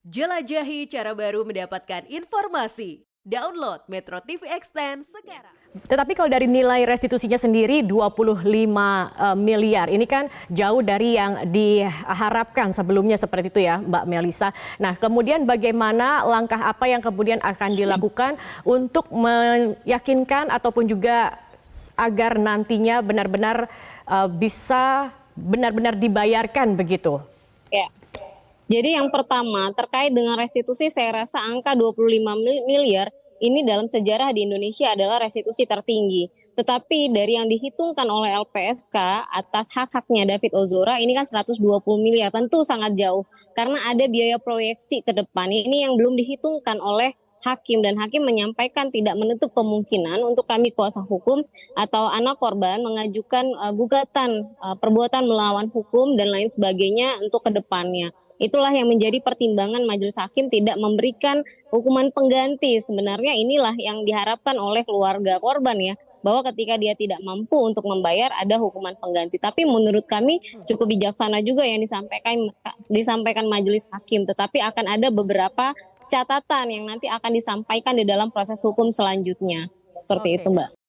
Jelajahi cara baru mendapatkan informasi. Download Metro TV Extend sekarang. Tetapi kalau dari nilai restitusinya sendiri 25 uh, miliar, ini kan jauh dari yang diharapkan sebelumnya seperti itu ya Mbak Melisa. Nah kemudian bagaimana langkah apa yang kemudian akan dilakukan untuk meyakinkan ataupun juga agar nantinya benar-benar uh, bisa benar-benar dibayarkan begitu? Ya. Jadi yang pertama terkait dengan restitusi saya rasa angka 25 miliar ini dalam sejarah di Indonesia adalah restitusi tertinggi. Tetapi dari yang dihitungkan oleh LPSK atas hak-haknya David Ozora ini kan 120 miliar tentu sangat jauh karena ada biaya proyeksi ke depan ini yang belum dihitungkan oleh hakim dan hakim menyampaikan tidak menutup kemungkinan untuk kami kuasa hukum atau anak korban mengajukan uh, gugatan uh, perbuatan melawan hukum dan lain sebagainya untuk ke depannya. Itulah yang menjadi pertimbangan majelis hakim tidak memberikan hukuman pengganti. Sebenarnya inilah yang diharapkan oleh keluarga korban ya, bahwa ketika dia tidak mampu untuk membayar ada hukuman pengganti. Tapi menurut kami cukup bijaksana juga yang disampaikan disampaikan majelis hakim, tetapi akan ada beberapa catatan yang nanti akan disampaikan di dalam proses hukum selanjutnya. Seperti Oke. itu, Mbak.